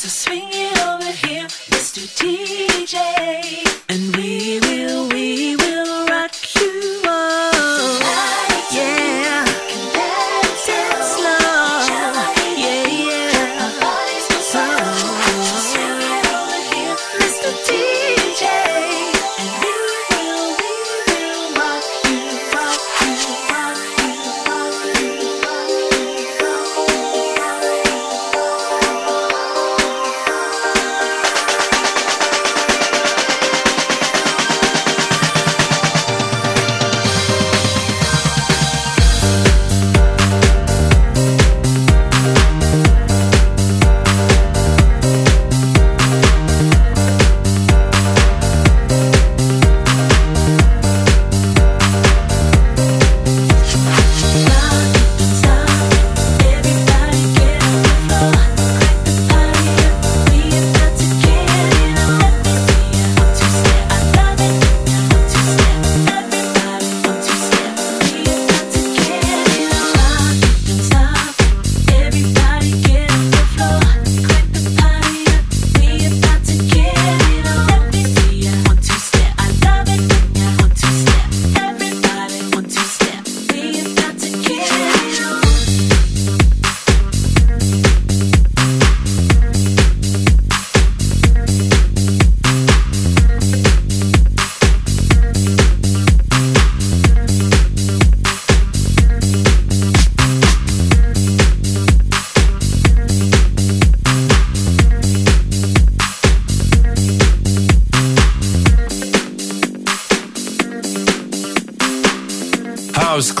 So swing it.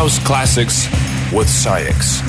House Classics with SAIX.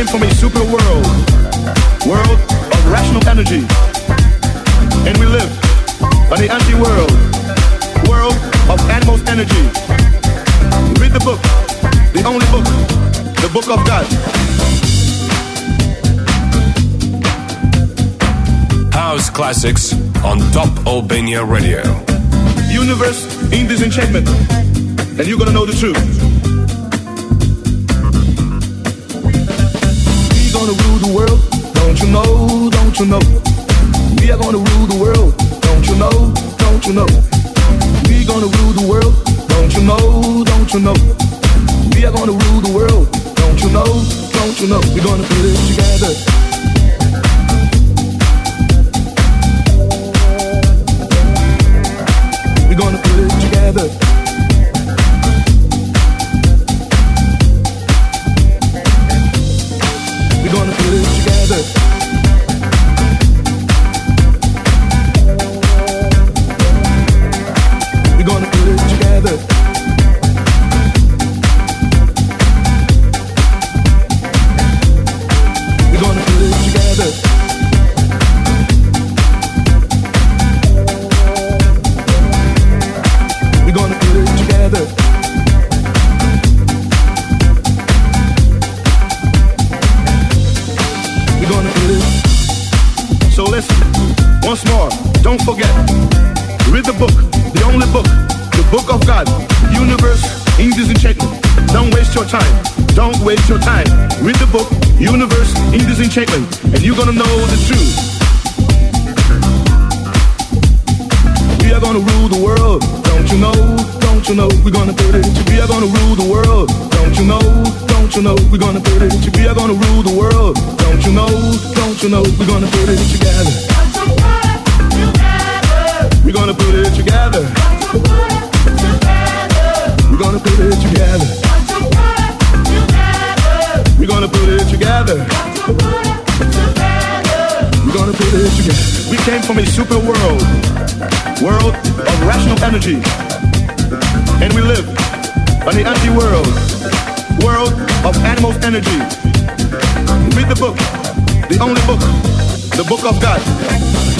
came from a super world, world of rational energy, and we live on the empty world, world of animals energy. Read the book, the only book, the book of God. House classics on Top Albania Radio. Universe in disenchantment, and you're gonna know the truth. gonna rule the world, don't you know, don't you know? We are gonna rule the world, don't you know, don't you know? We gonna rule the world, don't you know, don't you know? We are gonna rule the world, don't you know, don't you know? We're gonna put it together. We're gonna put it together. Book, the only book, the book of God, universe in disenchantment. Don't waste your time. Don't waste your time. Read the book, Universe in Disenchantment, and you're gonna know the truth. We are gonna rule the world, don't you know? Don't you know? We're gonna put it. We are gonna rule the world, don't you know? Don't you know? We're gonna put it. We are gonna rule the world, don't you know? Don't you know? We're gonna put it together. We're gonna put it together. We're gonna put it together. We're gonna put it together. We're gonna put it together. We came from a super world, world of rational energy, and we live on the empty world, world of animals' energy. Read the book, the only book, the book of God.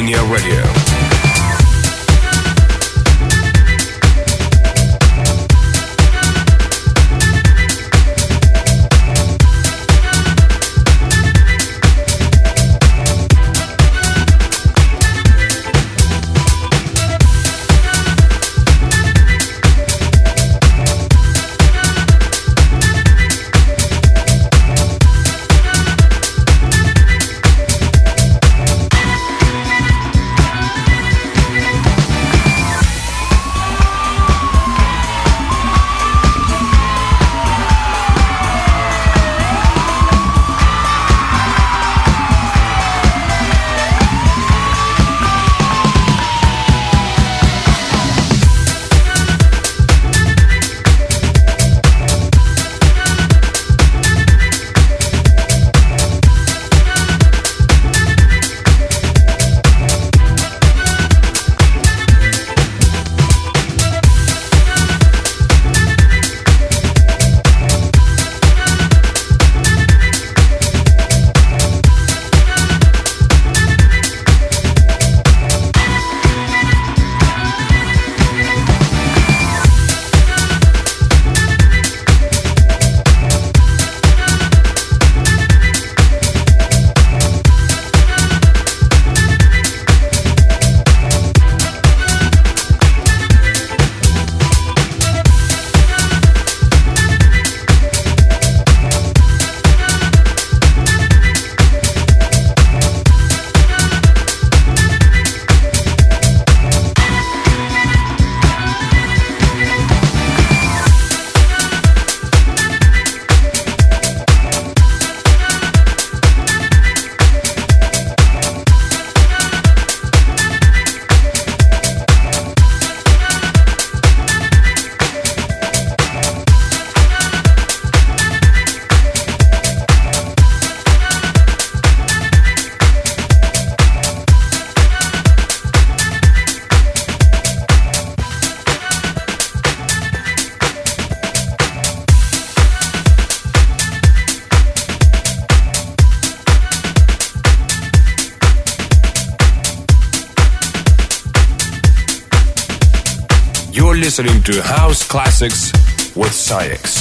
Albania Radio. Listening to House Classics with SAIX.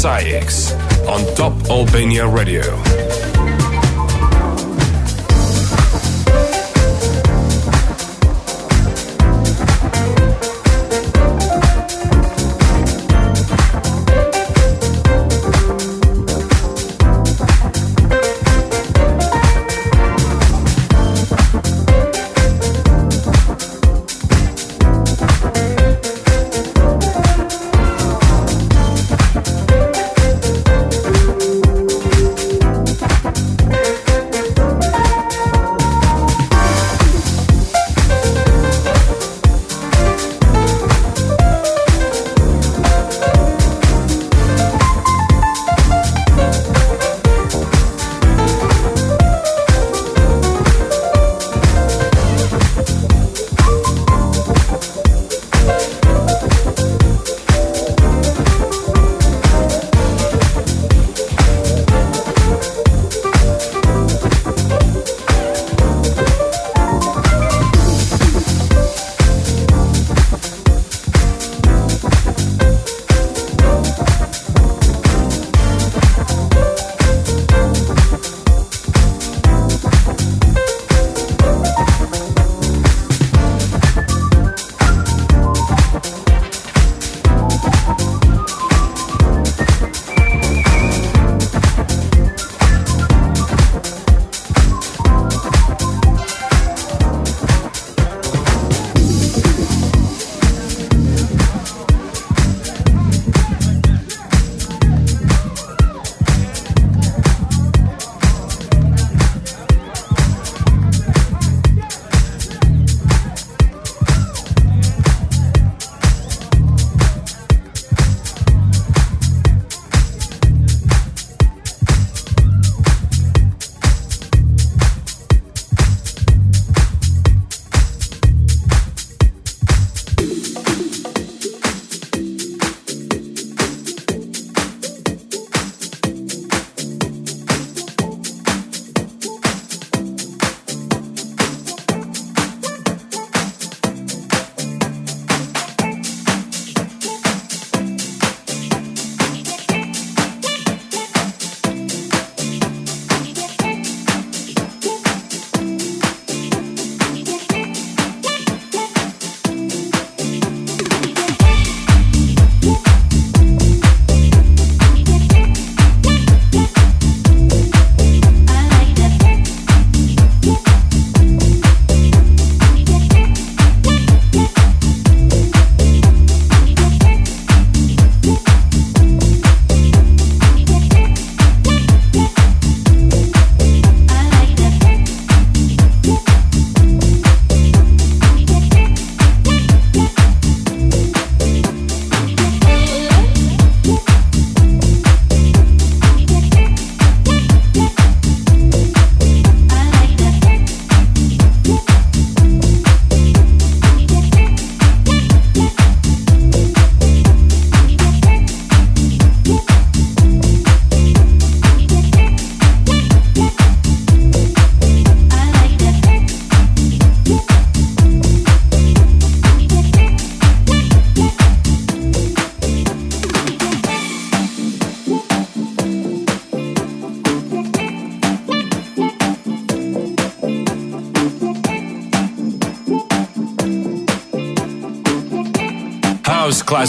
SAIX on Top Albania Radio.